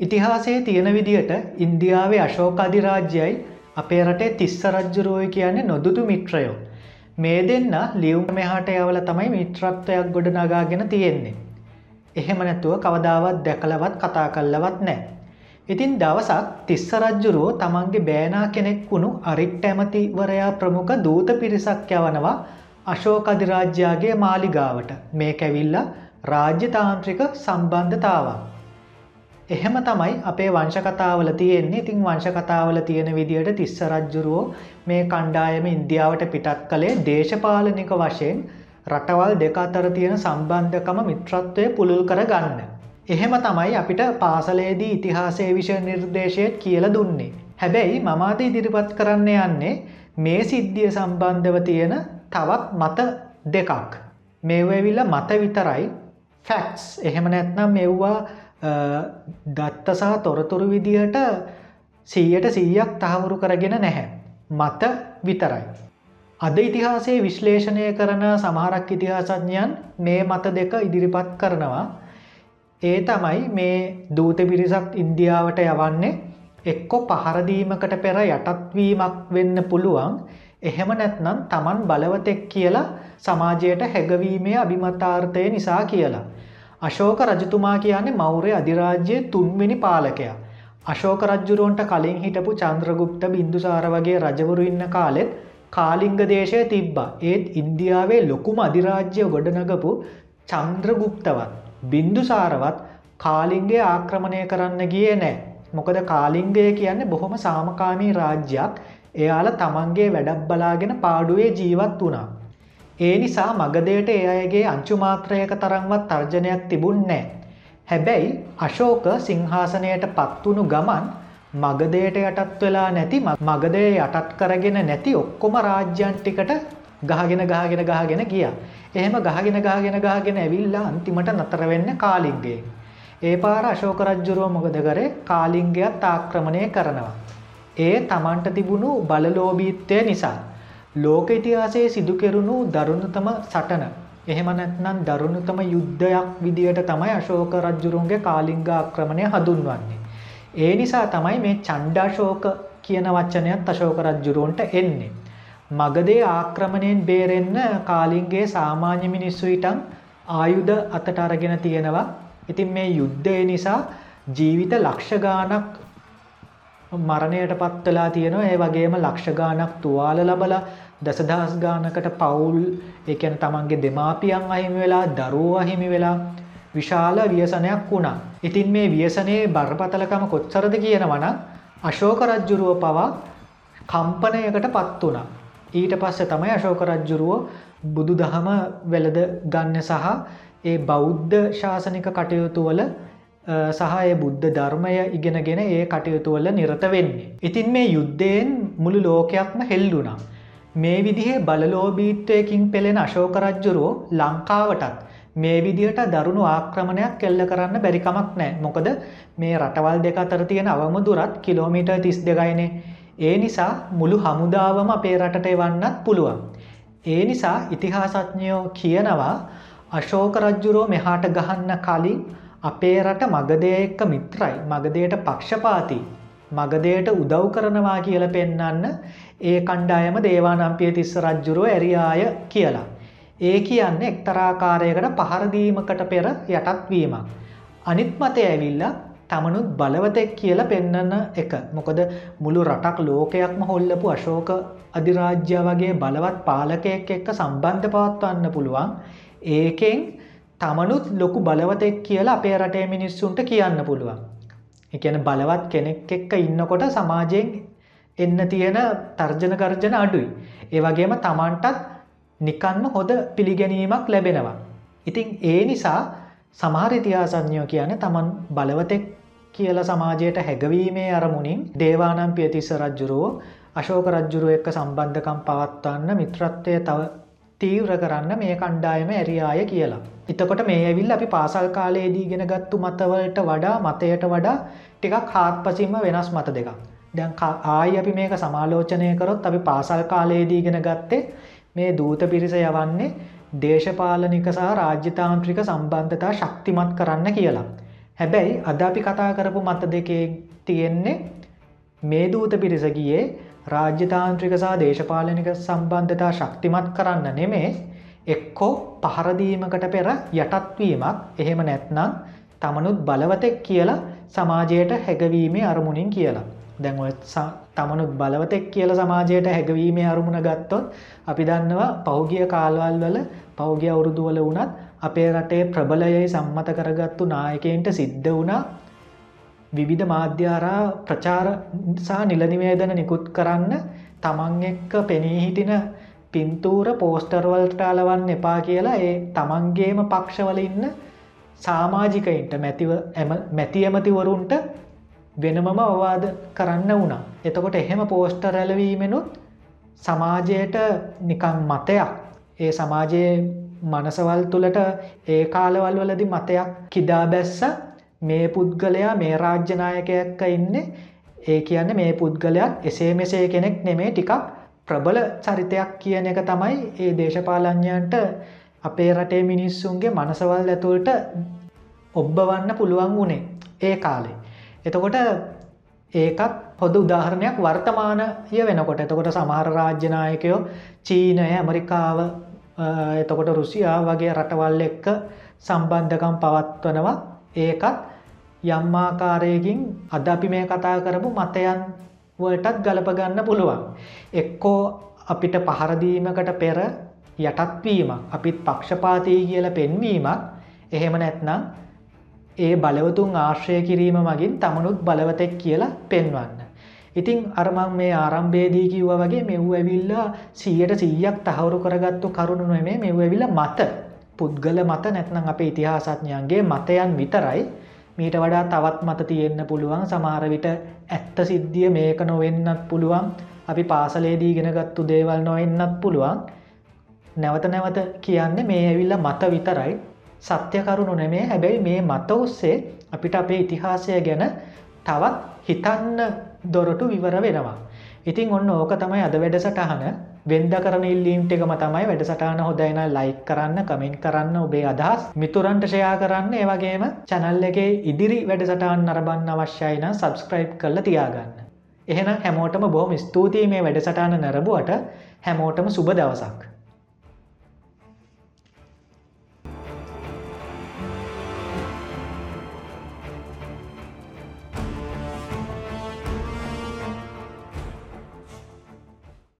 ඉතිහාසයේ තියෙන විදිහට ඉන්දියාවේ අශෝක අධිරාජ්‍යයි අපේ රටේ තිස්ස රජ්ජුරුවය කියන්නේ නොදුතු මිත්‍රයෝ. මේ දෙන්න ලියවුම් මෙහාට යවල තමයි මිත්‍රත්වයක් ගොඩ නගාගෙන තියෙන්නේ. එහෙම නැතුව කවදාවත් දැකලවත් කතා කල්ලවත් නෑ. ඉතින් දවසක් තිස්ස රජ්ජුරුවෝ තමන්ගේ බෑනා කෙනෙක් වුණු අරිට්ට ඇමතිවරයා ප්‍රමුඛ දූත පිරිසක් යවනවා අශෝක අධිරාජ්‍යයාගේ මාලිගාවට මේ කැවිල්ල රාජ්‍යතාන්ත්‍රික සම්බන්ධතාවක්. එහෙම තමයි අපේ වංශකතාවල තියෙන්නේ ඉතින් වංශකතාවල තියෙන විදියට තිස්ස රජ්ජුරුවෝ මේ කණ්ඩායම ඉන්දියාවට පිටත් කළේ දේශපාලනික වශයෙන් රටවල් දෙක අතර තියෙන සම්බන්ධකම මිත්‍රත්වය පුළුල් කර ගන්න. එහෙම තමයි අපිට පාසලේදී ඉතිහාසය විෂය නිර්දේශයත් කියල දුන්නේ. හැබැයි මමාද ඉදිරිපත් කරන්න යන්නේ මේ සිද්ධිය සම්බන්ධව තියෙන තවත් මත දෙකක්. මේවවිල්ල මත විතරයි ෆැක්ස් එහෙම නැත්නම් මෙව්වා දත්තසා තොරතුරු විදිහට සීයට සීයක් තහවුරු කරගෙන නැහැ. මත විතරයි. අද ඉතිහාසේ විශ්ලේෂණය කරන සමහරක් ඉතිහාසඥයන් මේ මත දෙක ඉදිරිපත් කරනවා ඒ තමයි මේ දූත පිරිසක් ඉන්දියාවට යවන්නේ එක්කො පහරදීමකට පෙර යටත්වීමක් වෙන්න පුළුවන් එහෙම නැත්නම් තමන් බලවතෙක් කියලා සමාජයට හැගවීමේ අභිමතාර්ථය නිසා කියලා. අශෝක රජතුමා කියන්නේ මෞරය අධිරාජ්‍යයේ තුන්වෙනි පාලකයා. අශෝක රජ්ජුරුවන්ට කලින් හිටපු චන්ද්‍රගුප්ත බින්දුසාර වගේ රජවරු ඉන්න කාලෙත් කාලිංග දේශය තිබ්බා. ඒත් ඉන්දියාවේ ලොකුම අධිරාජ්‍ය ගොඩනගපු චන්ද්‍රගුප්තවත් බින්දුසාරවත් කාලිංගේ ආක්‍රමණය කරන්න ගිය නෑ. මොකද කාලිංගය කියන්නේ බොහොම සාමකාමී රාජ්‍යයක් එයාල තමන්ගේ වැඩක් බලාගෙන පාඩුවේ ජීවත් වුණා. ඒ නිසා මගදයට ඒ අයගේ අංචුමාත්‍රයක තරම්වත් තර්ජනයක් තිබුන් නෑ. හැබැයි අශෝක සිංහාසනයට පත්වුණු ගමන් මගදයට යටත් වෙලා නැති මගදය යටත් කරගෙන නැති ඔක්කොම රාජ්‍යන්ටිකට ගහගෙන ගහගෙන ගහගෙන ගිය. එහෙම ගහගෙන ගහගෙන ගහගෙන ඇවිල්ලා අන්තිමට නතර වෙන්න කාලිංගයෙන්. ඒ පාර අශෝක රජ්ජුරුව මොකද කරේ කාලිංගයත් ආක්‍රමණය කරනවා. ඒ තමන්ට තිබුණු බලලෝබීත්වය නිසා. ලෝක ඉතිහාසයේ සිදු කෙරුණු දරුණුතම සටන. එහෙම නැත්නම් දරුණුතම යුද්ධයක් විදියට තමයි අශෝක රජ්ජුරුන්ගේ කාලිංග ආක්‍රමණය හඳුන්වන්නේ. ඒ නිසා තමයි මේ චණ්ඩාශෝක කියන වචනයත් අශෝක රජ්ජුරුවන්ට එන්නේ. මගදේ ආක්‍රමණයෙන් බේරෙන්න කාලින්ගේ සාමාන්‍ය මිනිස්සු ඉටන් ආයුධ අතට අරගෙන තියෙනවා. ඉතින් මේ යුද්ධය නිසා ජීවිත ලක්ෂ ගානක් මරණයට පත්වලා තියෙනවා ඒ වගේම ලක්ෂ ගානක් තුවාල ලබලා දසදහස් ගානකට පවුල් එකන තමන්ගේ දෙමාපියන් අහිමි වෙලා දරුව අහිමි වෙලා විශාල ව්‍යසනයක් වුණා. ඉතින් මේ ව්‍යසනයේ බරපතලකම කොච්චරද කියනවන අශෝක රජ්ජුරුව පවා කම්පනයකට පත් වුණා. ඊට පස්සේ තමයි අශෝක රජ්ජුරුව බුදු දහම වෙළද ගන්න සහ ඒ බෞද්ධ ශාසනික කටයුතුවල සහ ඒ බුද්ධ ධර්මය ඉගෙනගෙන ඒ කටයුතුවල නිරත වෙන්නේ. ඉතින් මේ යුද්ධයෙන් මුළු ලෝකයක්ම හෙල්ලුනා. මේ විදිහේ බලලෝබීත්වයකින් පෙළෙන අශෝක රජ්ජුරුවෝ ලංකාවටත් මේ විදිහට දරුණු ආක්‍රමණයක් කෙල්ල කරන්න බැරිකමක් නෑ මොකද මේ රටවල් දෙක අතර තියෙන අවම දුරත් කිලෝමීට තිස් දෙගයිනේ ඒ නිසා මුළු හමුදාවම අපේ රටට එවන්නත් පුළුවන්. ඒ නිසා ඉතිහාසඥයෝ කියනවා අශෝක රජ්ජුරෝ මෙහාට ගහන්න කලින් අපේ රට මගදය එක්ක මිත්‍රයි මගදයට පක්ෂපාති මගදයට උදව් කරනවා කියල පෙන්නන්න ඒ කණ්ඩායම දේවානම්පිය තිස්ස රජ්ජුරුව ඇරියාය කියලා. ඒ කියන්න එක්තරාකාරයකට පහරදීමකට පෙර යටත්වීමක්. අනිත් මතය ඇවිල්ලා තමනුත් බලවතෙක් කියලා පෙන්නන්න එක මොකද මුළු රටක් ලෝකයක්ම හොල්ලපු අශෝක අධිරාජ්‍ය වගේ බලවත් පාලකයෙක් එක්ක සම්බන්ධ පවත්වන්න පුළුවන් ඒකෙන් තමනුත් ලොකු බලවතෙක් කියලා අපේ රටේ මිනිස්සුන්ට කියන්න පුළුවන්. එකන බලවත් කෙනෙක් එක්ක ඉන්නකොට සමාජයෙන් එන්න තියෙන තර්ජන කරජන අඩුයි. ඒ වගේම තමන්ටත් නිකන්න හොද පිළිගැනීමක් ලැබෙනවා. ඉතින් ඒ නිසා සමහර ඉතිහාසඥයෝ කියන තමන් බලවතෙක් කියල සමාජයට හැගවීමේ අරමුණින් දේවානම් පියතිස්ස රජ්ජුරුවෝ අශෝක රජ්ජුරුව එක්ක සම්බන්ධකම් පවත්වන්න මිත්‍රත්වය තව තීව්‍ර කරන්න මේ කණ්ඩායම ඇරියාය කියලා. එතකොට මේ ඇවිල් අපි පාසල් කාලයේදී ගෙන ගත්තු මතවලට වඩා මතයට වඩා ටිකක් හාත් පසිම වෙනස් මත දෙක. දැන් ආයි අපි මේක සමාලෝචනය කරොත් අපි පාසල් කාලයේදී ගෙන ගත්තේ මේ දූත පිරිස යවන්නේ දේශපාලනික සහ රාජ්‍යතාන්ත්‍රික සම්බන්ධතා ශක්තිමත් කරන්න කියලා. හැබැයි අද අපි කතා කරපු මත දෙකේ තියෙන්නේ මේ දූත පිරිස ගියේ රාජ්‍යතාන්ත්‍රික සහ දේශපාලනික සම්බන්ධතා ශක්තිමත් කරන්න නෙමේ එක්කෝ පහරදීමකට පෙර යටත්වීමක් එහෙම නැත්නම් තමනුත් බලවතෙක් කියලා සමාජයට හැගවීමේ අරමුණින් කියලා. දැන් ඔය තමනුත් බලවතෙක් කියල සමාජයට හැගවීමේ අරමුණ ගත්තොත් අපි දන්නවා පෞගිය කාල්වල් වල පෞගිය අවුරුදුවල වනත් අපේ රටේ ප්‍රබලයයි සම්මත කරගත්තු නායකයින්ට සිද්ධ වුණා විවිධ මාධ්‍යාරා ප්‍රචාර සහ නිලනිවේදන නිකුත් කරන්න තමන් එක්ක පෙනී හිටින පින්තූර පෝස්ටර්වල්ට අලවන්න එපා කියලා ඒ තමන්ගේම පක්ෂවල ඉන්න සාමාජිකයින්ට මැතිව මැති ඇමතිවරුන්ට වෙනමම අවවාද කරන්න වුණා. එතකොට එහෙම පෝස්ටර් ඇලවීමෙනුත් සමාජයට නිකං මතයක් ඒ සමාජයේ මනසවල් තුළට ඒ කාලවල් වලදි මතයක් කිදා බැස්ස මේ පුද්ගලයා මේ රාජ්‍යනායකයක්ක ඉන්න. ඒ කියන්න මේ පුද්ගලයක් එසේ මෙසේ කෙනෙක් නෙමේ ටිකක් ප්‍රබල චරිතයක් කියන එක තමයි ඒ දේශපාලඥයන්ට අපේ රටේ මිනිස්සුන්ගේ මනසවල් ඇතුළට ඔබ්බවන්න පුළුවන් වුණේ ඒ කාලේ. එතකොට ඒකත් හොද උදාහරණයක් වර්තමානය වෙනකොට. එතකොට සමහර රාජ්‍යනායකයෝ චීනය ඇමරිකාව එතකොට රුසියා වගේ රටවල් එක්ක සම්බන්ධකම් පවත්වනවා. ඒකත් යම්මාකාරයකින් අද අපි මේ කතා කරපු මතයන් වලටත් ගලපගන්න පුළුවන්. එක්කෝ අපිට පහරදීමකට පෙර යටත්වීමක් අපිත් පක්ෂපාතී කියල පෙන්වීමක් එහෙම නැත්නම් ඒ බලවතුන් ආශ්‍රය කිරීම මගින් තමනුත් බලවතෙක් කියලා පෙන්වන්න. ඉතිං අරමං මේ ආරම්භේදී කිව්ව වගේ මෙව් ඇවිල්ලා සීයට සීයක් තහවුරු කරගත්තු කරුණු නොමේ මෙව් ඇවිල්ල මත පුද්ගල මත නැත්නම් අපේ ඉතිහාසඥයන්ගේ මතයන් විතරයි මීට වඩා තවත් මත තියෙන්න්න පුළුවන්. සමහරවිට ඇත්ත සිද්ධිය මේක නොවෙන්නත් පුළුවන්. අපි පාසලේදී ගෙනගත්තු දේවල් නොවෙන්නත් පුළුවන්. නැවත නැවත කියන්නේ මේ ඇවිල්ල මත විතරයි. සත්‍යකරුණු නෙමේ. හැබැයි මේ මත ඔස්සේ අපිට අපේ ඉතිහාසය ගැන තවත් හිතන්න දොරටු විවර වෙනවා. ඉතින් ඔන්න ඕක තමයි අද වැඩසටහන වෙන්ද කරන ඉල්ලීම්ට එකම තමයි වැඩසටාන හොදයින ලයික් කරන්න කමෙන්ට් කරන්න ඔබේ අදහස් මිතුරන්ට ෂයා කරන්න ඒවගේම චැනල් එකේ ඉදිරි වැඩසටාන් නරබන්න අවශ්‍යයින සබස්ක්‍රයිබ් කල්ල තියාගන්න. එහෙන හැමෝටම බොහොම ස්තුතියි මේ වැඩසටාන නැරබුවට හැමෝටම සුබ දවසක්.